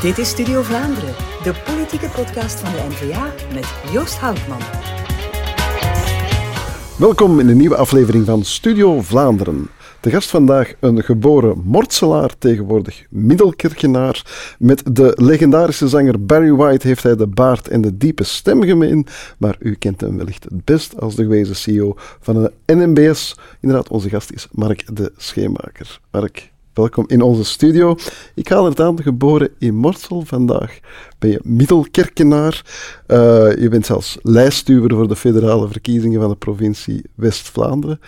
Dit is Studio Vlaanderen, de politieke podcast van de NVA met Joost Houtman. Welkom in een nieuwe aflevering van Studio Vlaanderen. De gast vandaag een geboren Mortselaar, tegenwoordig Middelkerkenaar. Met de legendarische zanger Barry White heeft hij de baard en de diepe stem gemeen. Maar u kent hem wellicht het best als de gewezen CEO van de NMBS. Inderdaad, onze gast is Mark de Scheemaker. Mark, welkom in onze studio. Ik haal het aan, geboren in Mortsel. Vandaag ben je Middelkerkenaar. Uh, je bent zelfs lijststuwer voor de federale verkiezingen van de provincie West-Vlaanderen.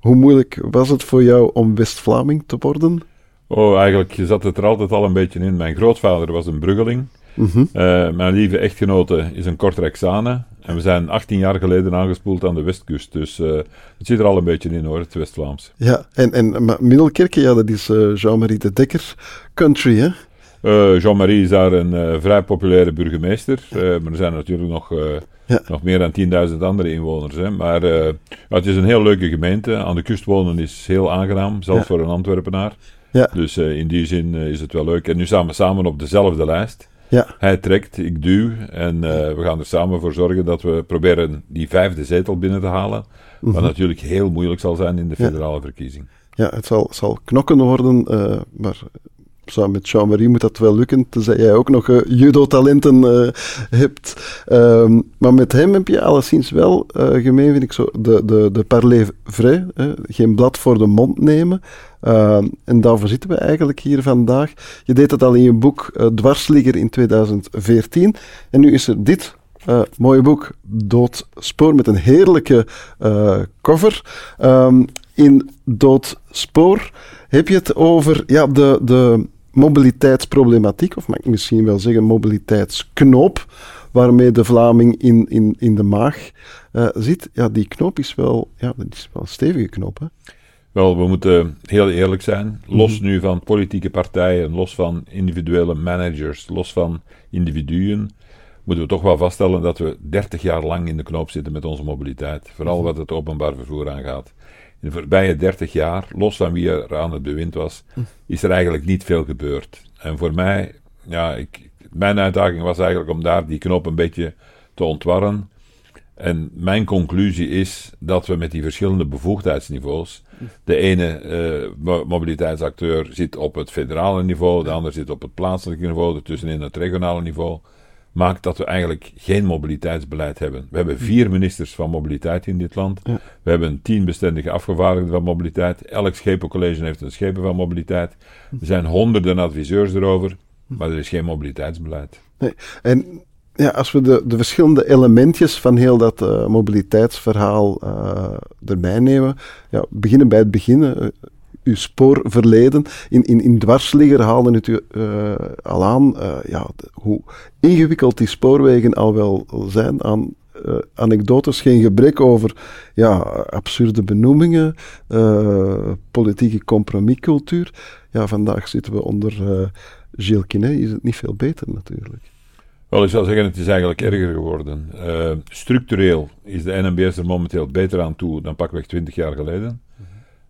Hoe moeilijk was het voor jou om West-Vlaming te worden? Oh, eigenlijk zat het er altijd al een beetje in. Mijn grootvader was een Bruggeling. Mhm. Uh, mijn lieve echtgenote is een Kortrijksane. En we zijn 18 jaar geleden aangespoeld aan de westkust. Dus uh, het zit er al een beetje in hoor, het West-Vlaams. Ja, en, en Middelkerke, ja, dat is uh, Jean-Marie de Dekker country, hè? Uh, Jean-Marie is daar een vrij populaire burgemeester. maar er zijn natuurlijk nog, Ja. nog meer dan 10.000 andere inwoners. Hè. Maar ja, het is een heel leuke gemeente. Aan de kust wonen is heel aangenaam, zelfs Ja. voor een Antwerpenaar. Ja. Dus in die zin is het wel leuk. En nu staan we samen op dezelfde lijst. Ja. Hij trekt, ik duw. En uh, we gaan er samen voor zorgen dat we proberen die vijfde zetel binnen te halen. Mhm. Wat natuurlijk heel moeilijk zal zijn in de Ja. federale verkiezing. Ja, het zal, zal knokken worden, uh, maar samen met Jean-Marie moet dat wel lukken, tenzij jij ook nog uh, judo-talenten uh, hebt. Um, maar met hem heb je alleszins wel uh, gemeen, vind ik zo, de, de, de parler vrai, hè? geen blad voor de mond nemen. Uh, en daarvoor zitten we eigenlijk hier vandaag. Je deed het al in je boek uh, Dwarsligger in 2014. En nu is er dit uh, mooie boek, Doodspoor, met een heerlijke uh, cover. Um, in Doodspoor heb je het over ja, de, de mobiliteitsproblematiek, of mag ik misschien wel zeggen mobiliteitsknoop, waarmee de Vlaming in, in, in de maag zit. Ja, die knoop is wel, ja, dat is wel een stevige knoop, hè? Wel, we moeten heel eerlijk zijn. Los nu van politieke partijen, los van individuele managers, los van individuen, moeten we toch wel vaststellen dat we 30 jaar lang in de knoop zitten met onze mobiliteit. Vooral wat het openbaar vervoer aangaat. In de voorbije 30 jaar, los van wie er aan het bewind was, is er eigenlijk niet veel gebeurd. En voor mij, ja, ik, mijn uitdaging was eigenlijk om daar die knoop een beetje te ontwarren. En mijn conclusie is dat we met die verschillende bevoegdheidsniveaus. De ene uh, mobiliteitsacteur zit op het federale niveau, de ander zit op het plaatselijke niveau, ertussenin het regionale niveau. Maakt dat we eigenlijk geen mobiliteitsbeleid hebben. We hebben vier ministers van mobiliteit in dit land. Ja. We hebben tien bestendige afgevaardigden van mobiliteit. Elk schepencollege heeft een schepen van mobiliteit. Er zijn honderden adviseurs erover, maar er is geen mobiliteitsbeleid. Nee. En ja, als we de, de verschillende elementjes van heel dat uh, mobiliteitsverhaal uh, erbij nemen, ja, beginnen bij het begin. Uh, uw spoorverleden. In, in, in dwarsligger haalde het u al aan ja, hoe ingewikkeld die spoorwegen al wel zijn aan anekdotes, geen gebrek over ja, absurde benoemingen, politieke compromiscultuur. Ja, vandaag zitten we onder Gilles Quinet, is het niet veel beter natuurlijk. Wel, ik zou zeggen, het is eigenlijk erger geworden. Uh, structureel is de NMBS er momenteel beter aan toe dan pakweg 20 jaar geleden. -hmm.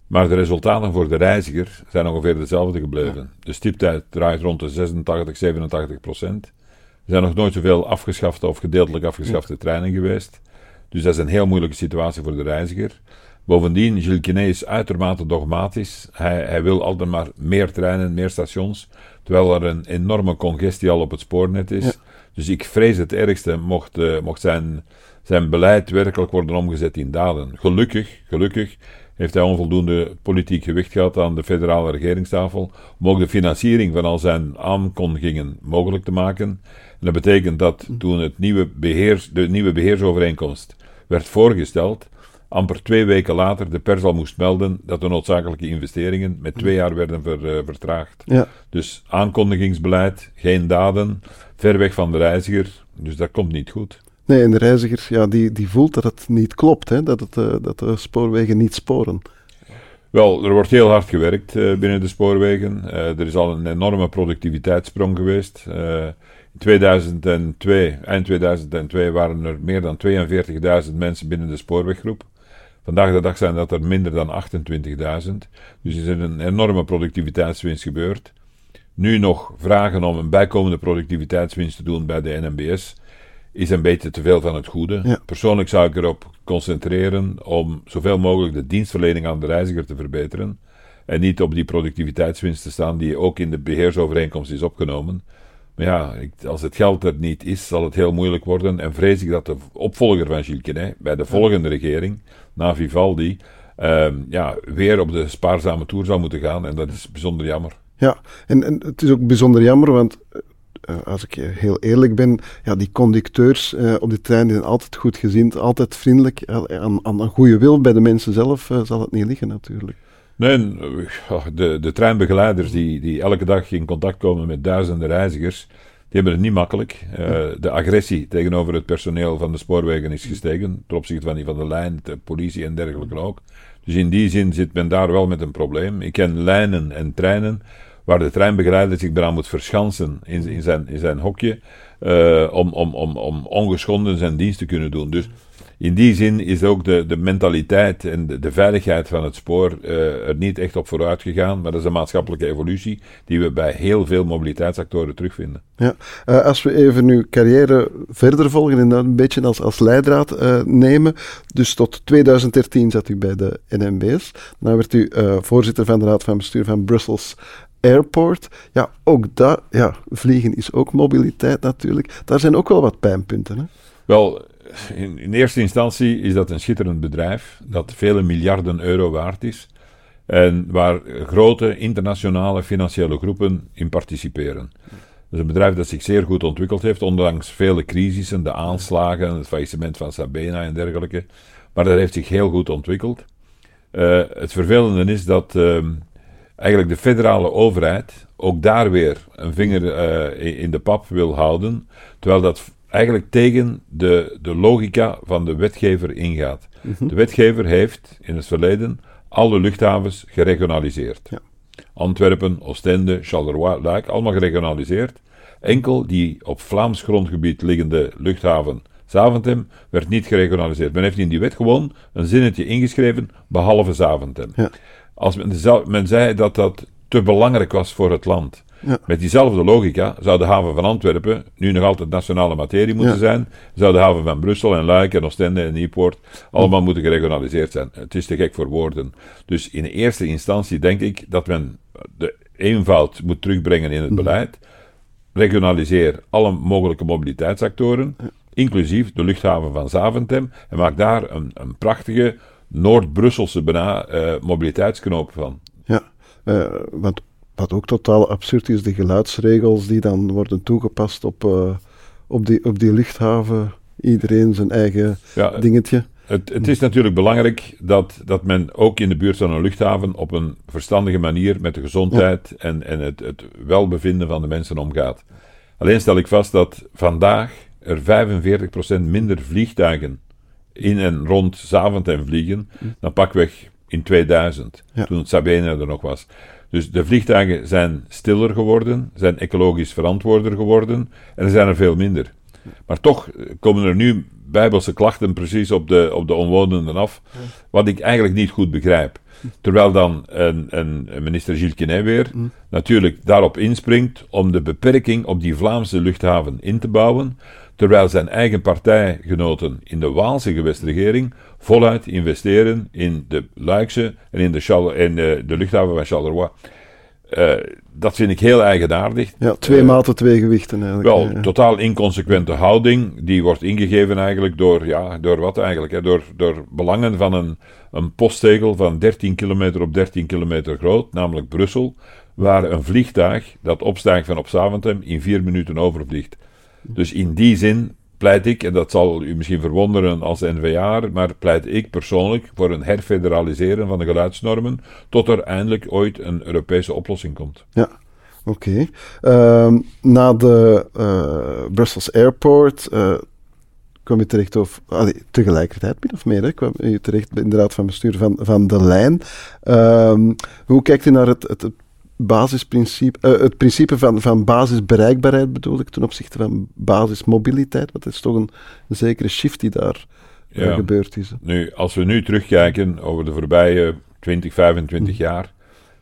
Maar de resultaten voor de reiziger zijn ongeveer dezelfde gebleven. Ja. De stiptijd draait rond de 86, 87 procent. Er zijn nog nooit zoveel afgeschafte of gedeeltelijk afgeschafte ja. treinen geweest. Dus dat is een heel moeilijke situatie voor de reiziger. Bovendien, Gilles Quinet is uitermate dogmatisch. Hij, hij wil altijd maar meer treinen, meer stations. Terwijl er een enorme congestie al op het spoornet is. Ja. Dus ik vrees het ergste mocht, uh, mocht zijn, zijn beleid werkelijk worden omgezet in daden. Gelukkig, gelukkig heeft hij onvoldoende politiek gewicht gehad aan de federale regeringstafel om ook de financiering van al zijn aankondigingen mogelijk te maken. En dat betekent dat toen het nieuwe beheers, de nieuwe beheersovereenkomst werd voorgesteld, amper twee weken later de pers al moest melden dat de noodzakelijke investeringen met twee jaar werden ver, uh, vertraagd. Ja. Dus aankondigingsbeleid, geen daden, ver weg van de reiziger, dus dat komt niet goed. Nee, en de reiziger ja, die, die voelt dat het niet klopt, hè? Dat, het, uh, dat de spoorwegen niet sporen. Wel, er wordt heel hard gewerkt uh, binnen de spoorwegen. Uh, er is al een enorme productiviteitssprong geweest. in 2002, eind 2002 waren er meer dan 42.000 mensen binnen de spoorweggroep. Vandaag de dag zijn dat er minder dan 28.000. Dus er is een enorme productiviteitswinst gebeurd. Nu nog vragen om een bijkomende productiviteitswinst te doen bij de NMBS, is een beetje te veel van het goede. Ja. Persoonlijk zou ik erop concentreren om zoveel mogelijk de dienstverlening aan de reiziger te verbeteren. En niet op die productiviteitswinst te staan die ook in de beheersovereenkomst is opgenomen. Maar ja, ik- als het geld er niet is, zal het heel moeilijk worden. En vrees ik dat de opvolger van Gilles Quesnay bij de volgende regering, na Vivaldi, ehm, ja, weer op de spaarzame toer zal moeten gaan. En dat is bijzonder jammer. Ja, en, en het is ook bijzonder jammer, want eh, als ik heel eerlijk ben, ja, die conducteurs eh, op de trein die zijn altijd goed gezind, altijd vriendelijk. Eh, aan, aan een goede wil bij de mensen zelf zal het niet liggen natuurlijk. Nee, eh, de, de treinbegeleiders die, die elke dag in contact komen met duizenden reizigers, die hebben het niet makkelijk. De agressie tegenover het personeel van de spoorwegen is gestegen, ten opzichte van die van de lijn, de politie en dergelijke ook. Dus in die zin zit men daar wel met een probleem. Ik ken lijnen en treinen waar de treinbegeleider zich eraan moet verschansen in, in, zijn, in zijn hokje, eh, om, om, om, om ongeschonden zijn dienst te kunnen doen. Dus in die zin is ook de, de mentaliteit en de, de veiligheid van het spoor eh, er niet echt op vooruit gegaan. Maar dat is een maatschappelijke evolutie die we bij heel veel mobiliteitsactoren terugvinden. Ja. Eh, als we even uw carrière verder volgen en dat een beetje als, als leidraad nemen. Dus tot 2013 zat u bij de NMBS. Dan werd u voorzitter van de raad van bestuur van Brussels Airport. Ja, ook dat, ja, vliegen is ook mobiliteit natuurlijk. Daar zijn ook wel wat pijnpunten. Hè? Wel, in, in eerste instantie is dat een schitterend bedrijf dat vele miljarden euro waard is. En waar grote internationale financiële groepen in participeren. Is een bedrijf dat zich zeer goed ontwikkeld heeft, ondanks vele crisissen, de aanslagen, het faillissement van Sabena en dergelijke. Maar dat heeft zich heel goed ontwikkeld. Eh, het vervelende is dat ehm, eigenlijk de federale overheid ook daar weer een vinger eh, in- de pap wil houden, terwijl dat eigenlijk tegen de, de logica van de wetgever ingaat. De wetgever heeft in het verleden alle luchthavens geregionaliseerd. Ja. Antwerpen, Oostende, Charleroi, Luik, allemaal geregionaliseerd. Enkel die op Vlaams grondgebied liggende luchthaven Zaventem werd niet geregionaliseerd. Men heeft in die wet gewoon een zinnetje ingeschreven, behalve Zaventem. Ja. Als men, zei dat dat te belangrijk was voor het land. Ja. Met diezelfde logica zou de haven van Antwerpen nu nog altijd nationale materie moeten Ja. zijn. Zou de haven van Brussel en Luik en Oostende en Nieuwpoort allemaal moeten geregionaliseerd zijn. Het is te gek voor woorden. Dus in eerste instantie denk ik dat men de eenvoud moet terugbrengen in het beleid. Regionaliseer alle mogelijke mobiliteitsactoren, inclusief de luchthaven van Zaventem, en maak daar een, een prachtige Noord-Brusselse bijna eh, mobiliteitsknoop van. Ja, eh, want wat ook totaal absurd is, de geluidsregels die dan worden toegepast op, eh, op, die, op die luchthaven. Iedereen zijn eigen Ja, dingetje. Het, het is natuurlijk belangrijk dat, dat men ook in de buurt van een luchthaven op een verstandige manier met de gezondheid en, en het, het welbevinden van de mensen omgaat. Alleen stel ik vast dat vandaag er 45% minder vliegtuigen in en rond Zaventem vliegen dan pakweg in 2000, Ja. toen het Sabena er nog was. Dus de vliegtuigen zijn stiller geworden, zijn ecologisch verantwoorder geworden en er zijn er veel minder. Maar toch eh, komen er nu bijbelse klachten precies op de, op de omwonenden af, wat ik eigenlijk niet goed begrijp. Terwijl dan een, een, minister Gilles Quesnay weer natuurlijk daarop inspringt om de beperking op die Vlaamse luchthaven in te bouwen, terwijl zijn eigen partijgenoten in de Waalse gewestregering voluit investeren in de Luikse en in de, en de, de luchthaven van Charleroi. Eh, dat vind ik heel eigenaardig. Ja, twee Eh, maten, twee gewichten eigenlijk. wel, Ja. totaal inconsequente houding. Die wordt ingegeven eigenlijk door, ja, door wat eigenlijk? Hè? Door, door belangen van een, een postzegel van 13 kilometer op 13 kilometer groot, namelijk Brussel, waar een vliegtuig dat opstijgt van op Zaventem in vier minuten overvliegt. Dus in die zin pleit ik, en dat zal u misschien verwonderen als NVA, maar pleit ik persoonlijk voor een herfederaliseren van de geluidsnormen, tot er eindelijk ooit een Europese oplossing komt. Ja, oké. Ehm, na de eh, Brussels Airport eh, kwam je terecht, of tegelijkertijd min of meer, kwam je terecht in de raad van bestuur van, van de lijn. Ehm, hoe kijkt u naar het, het, het basisprincipe, eh, het principe van, van basisbereikbaarheid bedoel ik, ten opzichte van basismobiliteit? Want het is toch een, een zekere shift die daar eh, Ja. gebeurd is. Nu, als we nu terugkijken over de voorbije 20, 25 jaar,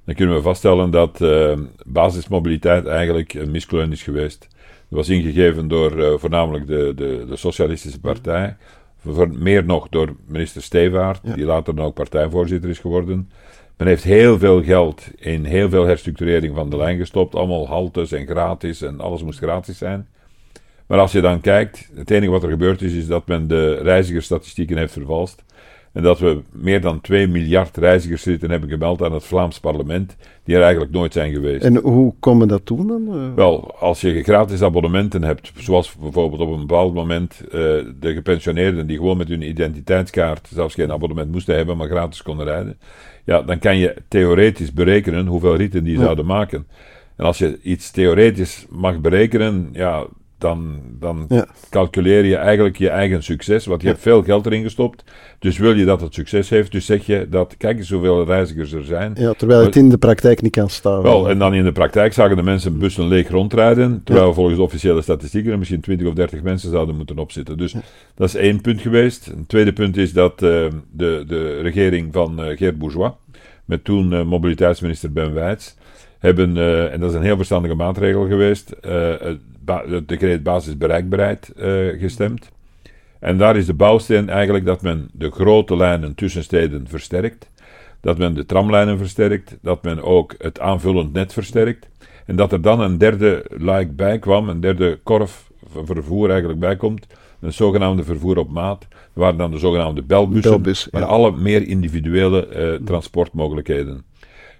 dan kunnen we vaststellen dat uh, basismobiliteit eigenlijk een miskleun is geweest. Dat was ingegeven door uh, voornamelijk de, de, de, Socialistische Partij. Voor, meer nog door minister Stevaart, ja. die later dan ook partijvoorzitter is geworden. Men heeft heel veel geld in heel veel herstructurering van de lijn gestopt. Allemaal haltes en gratis en alles moest gratis zijn. Maar als je dan kijkt, het enige wat er gebeurd is, is dat men de reizigersstatistieken heeft vervalst. En dat we meer dan 2 miljard reizigersritten hebben gemeld aan het Vlaams parlement, die er eigenlijk nooit zijn geweest. En hoe komen dat toen dan? Uh... Wel, als je gratis abonnementen hebt, zoals bijvoorbeeld op een bepaald moment uh, de gepensioneerden die gewoon met hun identiteitskaart zelfs geen abonnement moesten hebben, maar gratis konden rijden, ja, dan kan je theoretisch berekenen hoeveel ritten die zouden maken. En als je iets theoretisch mag berekenen, ja, dan, dan ja. calculeer je eigenlijk je eigen succes. Want je hebt veel geld erin gestopt. Dus wil je dat het succes heeft, dus zeg je dat, kijk eens hoeveel reizigers er zijn. Ja, terwijl het in de praktijk niet kan staan. Wel, en dan in de praktijk zagen de mensen bussen leeg rondrijden. Terwijl ja. volgens officiële statistieken er misschien 20 of 30 mensen zouden moeten opzitten. Dus dat is één punt geweest. Een tweede punt is dat uh, de, de regering van uh, Geert Bourgeois, met toen uh, mobiliteitsminister Ben Wijts, hebben, en dat is een heel verstandige maatregel geweest, het decreet basisbereikbaarheid uh, gestemd. En daar is de bouwsteen eigenlijk dat men de grote lijnen tussen steden versterkt, dat men de tramlijnen versterkt, dat men ook het aanvullend net versterkt. En dat er dan een derde like bij kwam, een derde korf vervoer eigenlijk bijkomt, een zogenaamde vervoer op maat, waar dan de zogenaamde belbussen, Belbus, maar alle meer individuele transportmogelijkheden.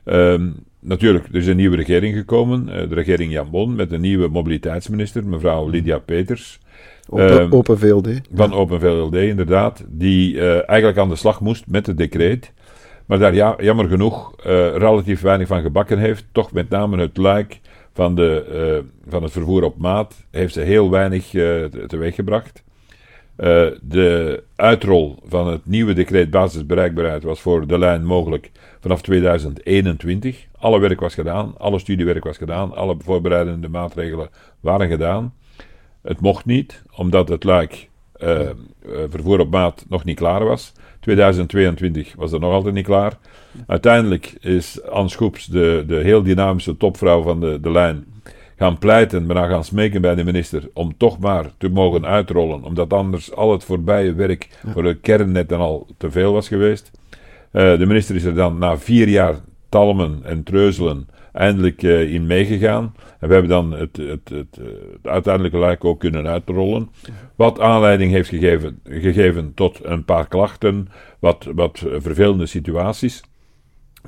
Um, natuurlijk, er is een nieuwe regering gekomen, uh, de regering Jan Bon, met een nieuwe mobiliteitsminister, mevrouw Lydia Peters. Open, uh, Open VLD. Van Open VLD, inderdaad. Die uh, eigenlijk aan de slag moest met het decreet. Maar daar ja, jammer genoeg relatief weinig van gebakken heeft. Toch met name het luik van, de, van het vervoer op maat heeft ze heel weinig teweeggebracht. Uh, de uitrol van het nieuwe decreet basisbereikbaarheid was voor de lijn mogelijk vanaf 2021. Alle werk was gedaan, alle studiewerk was gedaan, alle voorbereidende maatregelen waren gedaan. Het mocht niet, omdat het luik uh, uh, vervoer op maat nog niet klaar was. 2022 was dat nog altijd niet klaar. Uiteindelijk is Anne Schoeps, de, de heel dynamische topvrouw van de, de lijn, gaan pleiten, maar gaan smeken bij de minister om toch maar te mogen uitrollen, omdat anders al het voorbije werk voor de kernnet dan al te veel was geweest. Uh, de minister is er dan na vier jaar talmen en treuzelen eindelijk uh, in meegegaan. En we hebben dan het, het, het, het, uiteindelijke lijk ook kunnen uitrollen. Wat aanleiding heeft gegeven, gegeven tot een paar klachten, wat, wat vervelende situaties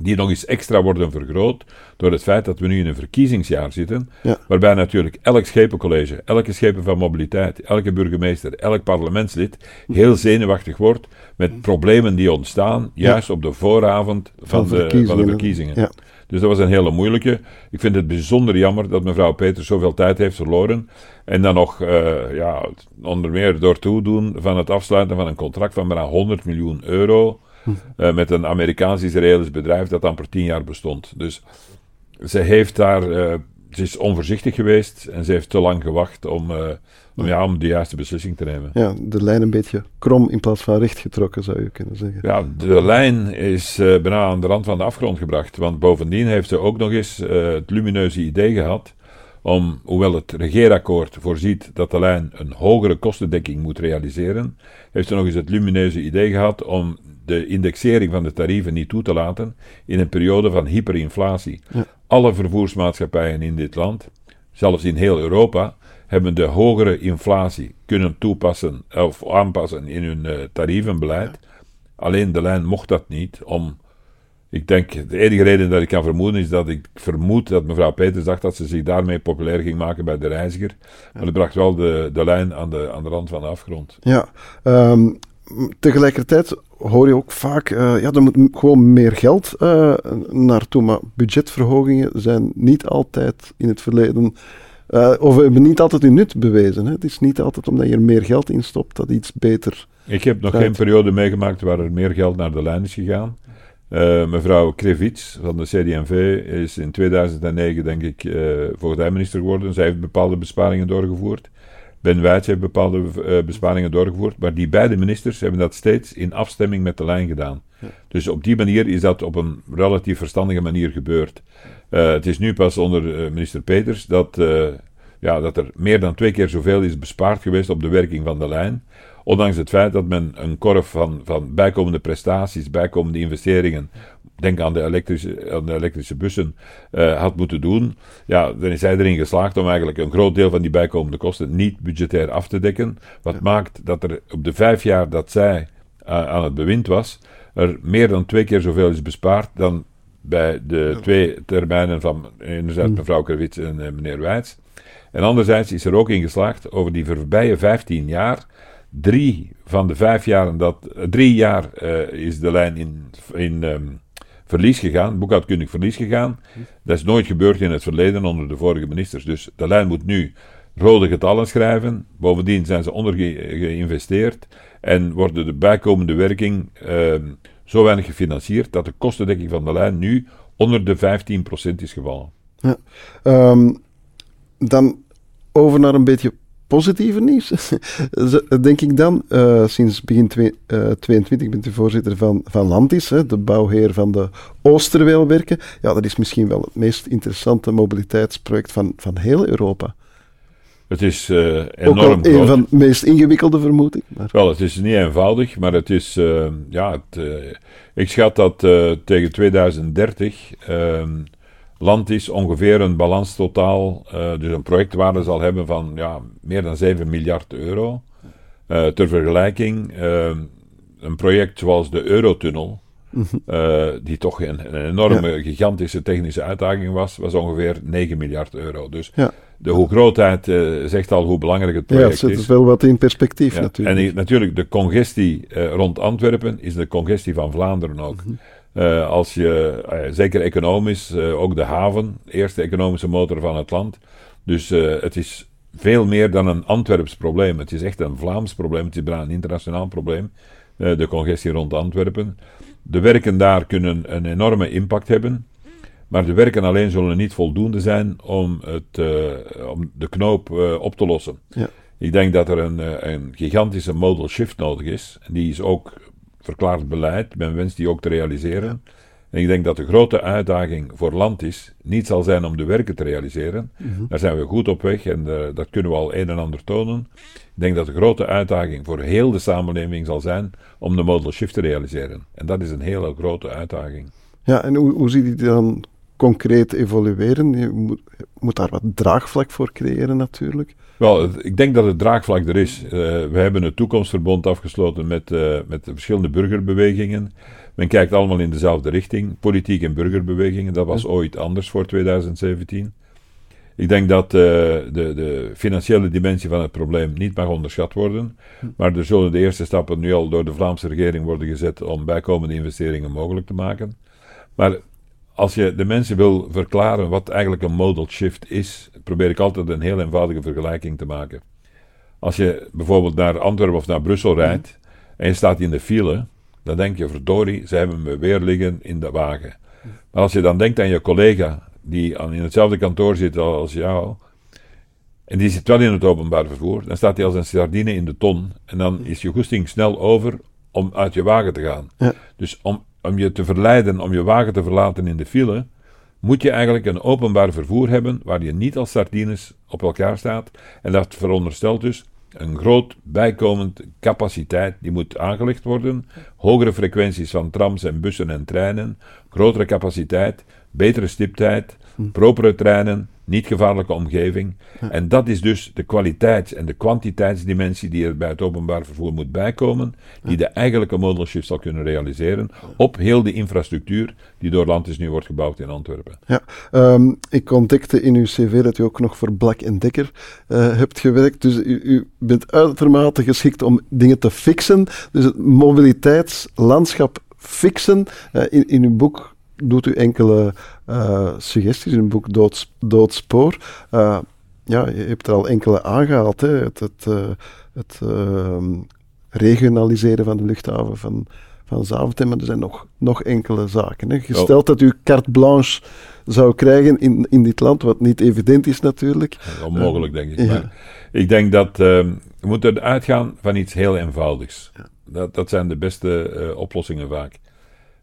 die nog eens extra worden vergroot door het feit dat we nu in een verkiezingsjaar zitten, ja. waarbij natuurlijk elk schepencollege, elke schepen van mobiliteit, elke burgemeester, elk parlementslid heel zenuwachtig wordt met problemen die ontstaan juist ja. op de vooravond van, van, de, van de, verkiezingen. Ja. Dus dat was een hele moeilijke. Ik vind het bijzonder jammer dat mevrouw Peters zoveel tijd heeft verloren. En dan nog, uh, ja, onder meer door toedoen van het afsluiten van een contract van bijna 100 miljoen euro uh, met een Amerikaans-Israëlisch bedrijf dat amper tien jaar bestond. Dus ze heeft daar, uh, ze is onvoorzichtig geweest en ze heeft te lang gewacht om, uh, om, ja, om de juiste beslissing te nemen. Ja, de lijn een beetje krom in plaats van recht getrokken, zou je kunnen zeggen. Ja, de lijn is bijna aan de rand van de afgrond gebracht. Want bovendien heeft ze ook nog eens het lumineuze idee gehad om, hoewel het regeerakkoord voorziet dat de lijn een hogere kostendekking moet realiseren, heeft ze nog eens het lumineuze idee gehad om de indexering van de tarieven niet toe te laten in een periode van hyperinflatie. Alle vervoersmaatschappijen in dit land, zelfs in heel Europa, hebben de hogere inflatie kunnen toepassen of aanpassen in hun uh, tarievenbeleid. Alleen de lijn mocht dat niet om. Ik denk, de enige reden dat ik kan vermoeden is dat ik vermoed dat mevrouw Peters dacht dat ze zich daarmee populair ging maken bij de reiziger. Maar het bracht wel de, de lijn aan de, aan de rand van de afgrond. Ja, um, tegelijkertijd hoor je ook vaak, uh, ja, er moet gewoon meer geld uh, naartoe. Maar budgetverhogingen zijn niet altijd in het verleden, uh, of hebben niet altijd hun nut bewezen. Hè. Het is niet altijd omdat je er meer geld in stopt dat iets beter. Ik heb nog geen periode meegemaakt waar er meer geld naar de lijn is gegaan. mevrouw Krevits van de CD&V is in 2009, denk ik, voogdijminister geworden. Zij heeft bepaalde besparingen doorgevoerd. Ben Wijts heeft bepaalde uh, besparingen doorgevoerd, maar die beide ministers hebben dat steeds in afstemming met de lijn gedaan. Dus op die manier is dat op een relatief verstandige manier gebeurd. Uh, het is nu pas onder uh, minister Peters dat, ja, dat er meer dan twee keer zoveel is bespaard geweest op de werking van de lijn. Ondanks het feit dat men een korf van, van bijkomende prestaties, bijkomende investeringen, denk aan de elektrische, aan de elektrische bussen, uh, had moeten doen. Ja, dan is hij erin geslaagd om eigenlijk een groot deel van die bijkomende kosten niet budgetair af te dekken. Wat maakt dat er op de vijf jaar dat zij uh, aan het bewind was, er meer dan twee keer zoveel is bespaard dan bij de twee termijnen van enerzijds hmm. mevrouw Kerwits en uh, meneer Wijts. En anderzijds is er ook in geslaagd over die voorbije 15 jaar drie van de vijf jaren dat. Drie jaar uh, is de lijn in, in um, verlies gegaan, boekhoudkundig verlies gegaan. Dat is nooit gebeurd in het verleden onder de vorige ministers. Dus de lijn moet nu rode getallen schrijven. Bovendien zijn ze ondergeïnvesteerd en worden de bijkomende werking uh, zo weinig gefinancierd dat de kostendekking van de lijn nu onder de 15% is gevallen. Ja. Um, dan over naar een beetje positieve nieuws, denk ik dan. Uh, sinds begin 2022 uh, bent u voorzitter van, van Landis, hè, de bouwheer van de Oosterweelwerken. Ja, dat is misschien wel het meest interessante mobiliteitsproject van, van heel Europa. Het is uh, enorm Ook wel een van de meest ingewikkelde, vermoed ik. Maar. Wel, het is niet eenvoudig, maar het is... Ja, het, ik schat dat tegen 2030 land is ongeveer een balanstotaal, uh, dus een projectwaarde zal hebben van ja, meer dan 7 miljard euro. Uh, ter vergelijking, uh, een project zoals de Eurotunnel, uh, die toch een, een enorme, gigantische technische uitdaging was, was ongeveer 9 miljard euro. Dus ja. de hoe grootheid zegt al hoe belangrijk het project is. Ja, zet het wel wat in perspectief natuurlijk. En natuurlijk, de congestie rond Antwerpen is de congestie van Vlaanderen ook. Mm uh, als je, uh, zeker economisch, uh, ook de haven, eerste economische motor van het land. Dus het is veel meer dan een Antwerps probleem. Het is echt een Vlaams probleem, het is bijna een internationaal probleem. de congestie rond Antwerpen. De werken daar kunnen een enorme impact hebben. Maar de werken alleen zullen niet voldoende zijn om, het, om de knoop op te lossen. Ja. Ik denk dat er een, een gigantische modal shift nodig is. Die is ook verklaard beleid. Men wenst die ook te realiseren. En ik denk dat de grote uitdaging voor land is, niet zal zijn om de werken te realiseren. Mhm. Daar zijn we goed op weg en uh, dat kunnen we al een en ander tonen. Ik denk dat de grote uitdaging voor heel de samenleving zal zijn om de modal shift te realiseren. En dat is een hele grote uitdaging. Ja, en hoe, hoe ziet die dan concreet evolueren? Je moet, moet, daar wat draagvlak voor creëren natuurlijk. Wel, ik denk dat het draagvlak er is. Uh, we hebben een toekomstverbond afgesloten met, uh, met de verschillende burgerbewegingen. Men kijkt allemaal in dezelfde richting, politiek en burgerbewegingen. Dat was ooit anders voor 2017. Ik denk dat uh, de, de, financiële dimensie van het probleem niet mag onderschat worden. Maar er zullen de eerste stappen nu al door de Vlaamse regering worden gezet om bijkomende investeringen mogelijk te maken. Maar als je de mensen wil verklaren wat eigenlijk een modal shift is, probeer ik altijd een heel eenvoudige vergelijking te maken. Als je bijvoorbeeld naar Antwerpen of naar Brussel mhm. rijdt en je staat in de file, dan denk je, verdorie, ze hebben me weer liggen in de wagen. Maar als je dan denkt aan je collega die in hetzelfde kantoor zit als jou, en die zit wel in het openbaar vervoer, dan staat hij als een sardine in de ton en dan is je goesting snel over om uit je wagen te gaan. Ja. Dus om om je te verleiden om je wagen te verlaten in de file, moet je eigenlijk een openbaar vervoer hebben waar je niet als sardines op elkaar staat. En dat veronderstelt dus een groot bijkomend capaciteit die moet aangelegd worden. Hogere frequenties van trams en bussen en treinen, grotere capaciteit, betere stiptijd, hm. propere treinen, niet gevaarlijke omgeving. En dat is dus de kwaliteits- en de kwantiteitsdimensie die er bij het openbaar vervoer moet bijkomen, die de eigenlijke modal shift zal kunnen realiseren op heel de infrastructuur die door Landis nu wordt gebouwd in Antwerpen. Ja, um, ik ontdekte in uw cv dat u ook nog voor Black Decker uh, hebt gewerkt, dus u, u, bent uitermate geschikt om dingen te fixen, dus het mobiliteitslandschap fixen. Uh, in, in uw boek doet u enkele uh, suggesties in het boek Doods, Doodspoor. Uh, ja, je hebt er al enkele aangehaald. Hè. Het, het, uh, het ehm, regionaliseren van de luchthaven van, van Zaventem, maar er zijn nog, nog enkele zaken. Hè. Gesteld dat u carte blanche zou krijgen in, in dit land, wat niet evident is natuurlijk. onmogelijk, denk ik. Maar ik denk dat uh, we moeten uitgaan van iets heel eenvoudigs. Dat, dat zijn de beste oplossingen vaak.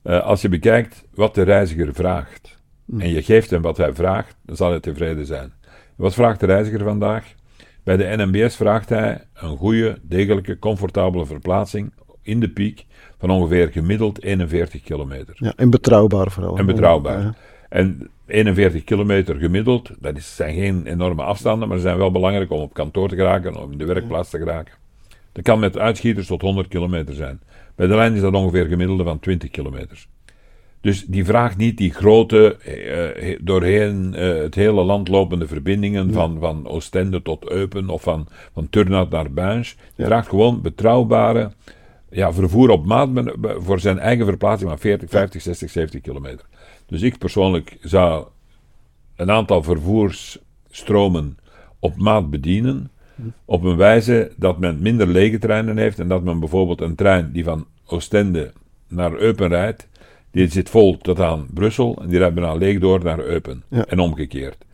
Uh, als je bekijkt wat de reiziger vraagt mm. en je geeft hem wat hij vraagt, dan zal hij tevreden zijn. Wat vraagt de reiziger vandaag? Bij de NMBS vraagt hij een goede, degelijke, comfortabele verplaatsing in de piek van ongeveer gemiddeld 41 kilometer. Ja, en betrouwbaar vooral. En betrouwbaar. Ja. En 41 kilometer gemiddeld, dat zijn geen enorme afstanden, maar ze zijn wel belangrijk om op kantoor te geraken, om in de werkplaats te geraken. Dat kan met uitschieters tot 100 kilometer zijn. Bij de lijn is dat ongeveer gemiddelde van 20 kilometer. Dus die vraagt niet die grote, uh, doorheen uh, het hele land lopende verbindingen van, van Oostende tot Eupen of van, van Turnhout naar Buins. Die vraagt gewoon betrouwbare ja, vervoer op maat voor zijn eigen verplaatsing van 40, 50, 60, 70 kilometer. Dus ik persoonlijk zou een aantal vervoersstromen op maat bedienen. Op een wijze dat men minder lege treinen heeft en dat men bijvoorbeeld een trein die van Oostende naar Eupen rijdt, die zit vol tot aan Brussel en die rijdt bijna leeg door naar Eupen en omgekeerd.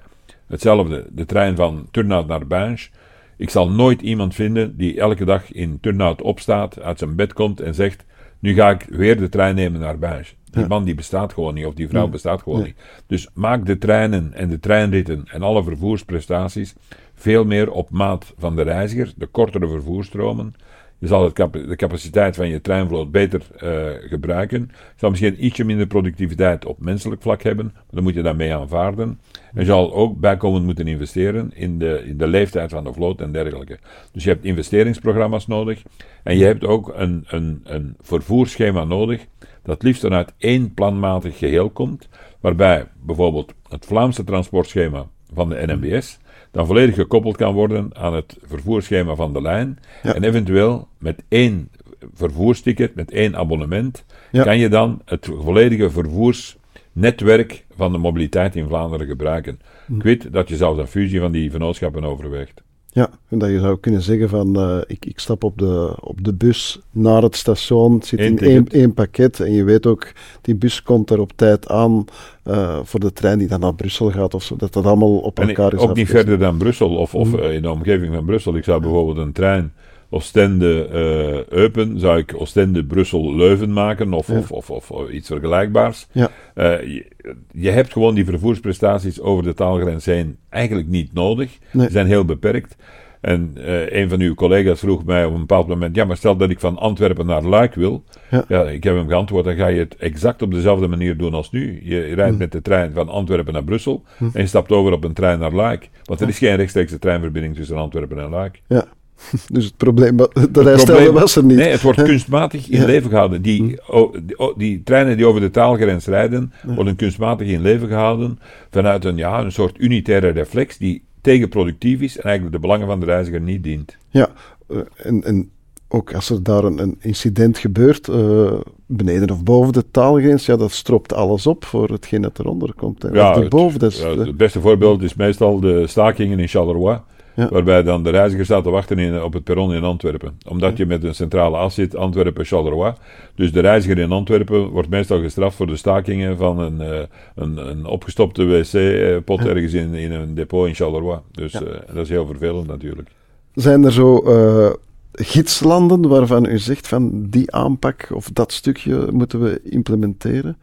Hetzelfde, de trein van Turnhout naar Bains. Ik zal nooit iemand vinden die elke dag in Turnhout opstaat, uit zijn bed komt en zegt: Nu ga ik weer de trein nemen naar Bains. Die man die bestaat gewoon niet, of die vrouw bestaat gewoon niet. Dus maak de treinen en de treinritten en alle vervoersprestaties veel meer op maat van de reiziger, de kortere vervoerstromen. Je zal het de capaciteit van je treinvloot beter uh, gebruiken. Je zal misschien ietsje minder productiviteit op menselijk vlak hebben, maar dan moet je daarmee aanvaarden. En je zal ook bijkomend moeten investeren in de, in de leeftijd van de vloot en dergelijke. Dus je hebt investeringsprogramma's nodig en je hebt ook een, een, een vervoersschema nodig dat liefst vanuit één planmatig geheel komt, waarbij bijvoorbeeld het Vlaamse transportschema van de NMBS dan volledig gekoppeld kan worden aan het vervoersschema van de lijn. En eventueel met één vervoersticket, met één abonnement, kan je dan het volledige vervoersnetwerk van de mobiliteit in Vlaanderen gebruiken. Hm. Ik weet dat je zelfs een fusie van die vennootschappen overweegt. Ja, en dat je zou kunnen zeggen van uh, ik, ik stap op de, op de bus naar het station, het zit Eén in één, één, pakket en je weet ook, die bus komt er op tijd aan uh, voor de trein die dan naar Brussel gaat of zo, dat dat allemaal op elkaar is Ook niet verder dan Brussel of, of mm. in de omgeving van Brussel. Ik zou bijvoorbeeld een trein Oostende-Eupen, zou ik Oostende-Brussel-Leuven maken of, of, of, of, iets vergelijkbaars. Ja. Uh, je, je, hebt gewoon die vervoersprestaties over de taalgrens heen eigenlijk niet nodig. Nee. Die zijn heel beperkt. En uh, een van uw collega's vroeg mij op een bepaald moment: Ja, maar stel dat ik van Antwerpen naar Luik wil. Ja. ja ik heb hem geantwoord: dan ga je het exact op dezelfde manier doen als nu. Je rijdt hm. met de trein van Antwerpen naar Brussel hm. en je stapt over op een trein naar Luik. Want er is geen rechtstreekse treinverbinding tussen Antwerpen en Luik. Ja. Dus het probleem, de rijstelde was er niet. Nee, het wordt kunstmatig in leven gehouden. Die, hm. die, die, treinen die over de taalgrens rijden, worden kunstmatig in leven gehouden vanuit een, ja, een soort unitaire reflex die tegenproductief is en eigenlijk de belangen van de reiziger niet dient. Ja, eh, en, en ook als er daar een, een incident gebeurt, uh, beneden of boven de taalgrens, ja, dat stropt alles op voor hetgeen dat eronder komt. Hè. Ja, boven, het, ja, het beste voorbeeld is meestal de stakingen in Charleroi. Waarbij dan de reiziger staat te wachten in, op het perron in Antwerpen. Omdat je met een centrale as zit, Antwerpen-Charleroi. Dus de reiziger in Antwerpen wordt meestal gestraft voor de stakingen van een, uh, een, een, opgestopte wc-pot ergens in, in een depot in Charleroi. Dus uh, dat is heel vervelend natuurlijk. Zijn er zo uh, gidslanden waarvan u zegt van die aanpak of dat stukje moeten we implementeren?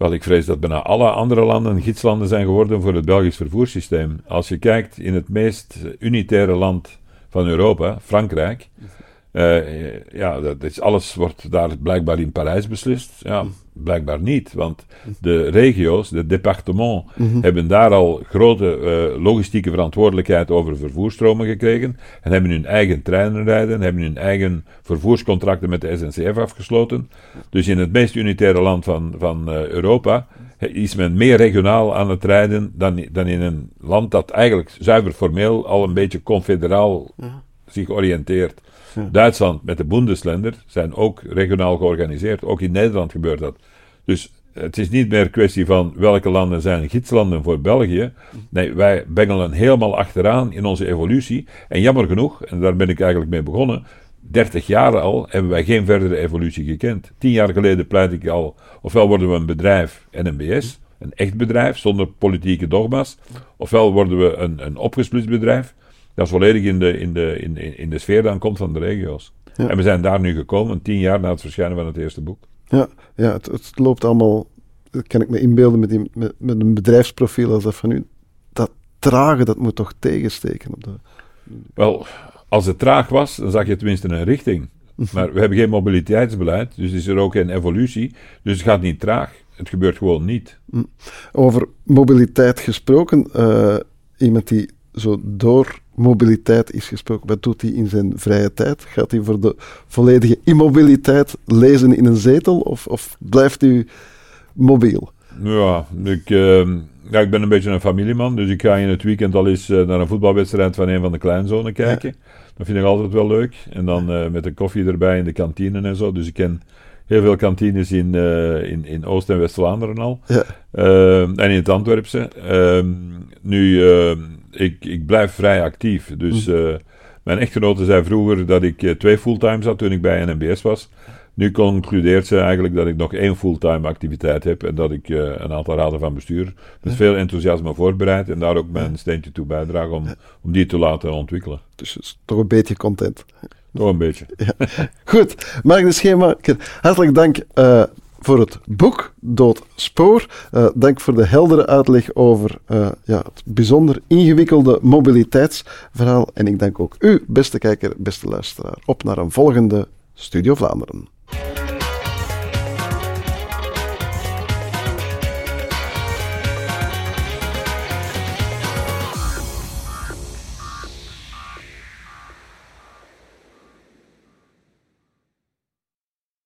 Wel, ik vrees dat bijna alle andere landen gidslanden zijn geworden voor het Belgisch vervoerssysteem. Als je kijkt in het meest unitaire land van Europa, Frankrijk, uh, ja, dat alles wordt daar blijkbaar in Parijs beslist. Ja, blijkbaar niet, want de regio's, de departements, mhm. hebben daar al grote uh, logistieke verantwoordelijkheid over vervoerstromen gekregen en hebben hun eigen treinen rijden, hebben hun eigen vervoerscontracten met de SNCF afgesloten. Dus in het meest unitaire land van, van uh, Europa is men meer regionaal aan het rijden dan, dan in een land dat eigenlijk zuiver formeel al een beetje confederaal zich oriënteert. Duitsland met de Bundesländer zijn ook regionaal georganiseerd. Ook in Nederland gebeurt dat. Dus het is niet meer kwestie van welke landen zijn gidslanden voor België. Nee, wij bengelen helemaal achteraan in onze evolutie. En jammer genoeg, en daar ben ik eigenlijk mee begonnen, 30 jaar al hebben wij geen verdere evolutie gekend. Tien jaar geleden pleit ik al, ofwel worden we een bedrijf, NMBS, een echt bedrijf zonder politieke dogma's, ofwel worden we een, een opgesplitst bedrijf, dat is volledig in de, in de, in, in de sfeer dan komt van de regio's. Ja. En we zijn daar nu gekomen, tien jaar na het verschijnen van het eerste boek. Ja, ja het, het loopt allemaal, dat kan ik me inbeelden met, die, met, met een bedrijfsprofiel als dat van u. Dat trage, dat moet toch tegensteken op de... Wel, als het traag was, dan zag je tenminste een richting. Maar we hebben geen mobiliteitsbeleid, dus is er ook geen evolutie. Dus het gaat niet traag. Het gebeurt gewoon niet. Over mobiliteit gesproken, eh, iemand die zo door mobiliteit is gesproken, wat doet hij in zijn vrije tijd? Gaat hij voor de volledige immobiliteit lezen in een zetel of, of blijft u mobiel? Ja ik, eh, ja, ik ben een beetje een familieman, dus ik ga in het weekend al eens uh, naar een voetbalwedstrijd van een van de kleinzonen kijken. Ja. Dat vind ik altijd wel leuk. En dan uh, met een koffie erbij in de kantine en zo. Dus ik ken heel veel kantines in, in, in Oost- en West-Vlaanderen al. Ja. en in het Antwerpse. Ehm, nu, ik, ik blijf vrij actief. Dus mm. mijn echtgenote zei vroeger dat ik twee fulltimes had toen ik bij NMBS was. Nu concludeert ze eigenlijk dat ik nog één fulltime activiteit heb en dat ik uh, een aantal raden van bestuur met veel enthousiasme voorbereid en daar ook mijn steentje toe bijdraag om, om die te laten ontwikkelen. Dus toch een beetje content. Toch een beetje. Ja. Goed, Magnus Schemaker, hartelijk dank uh, voor het boek Dood Spoor. Uh, dank voor de heldere uitleg over ja, het bijzonder ingewikkelde mobiliteitsverhaal. En ik dank ook u, beste kijker, beste luisteraar. Op naar een volgende Studio Vlaanderen.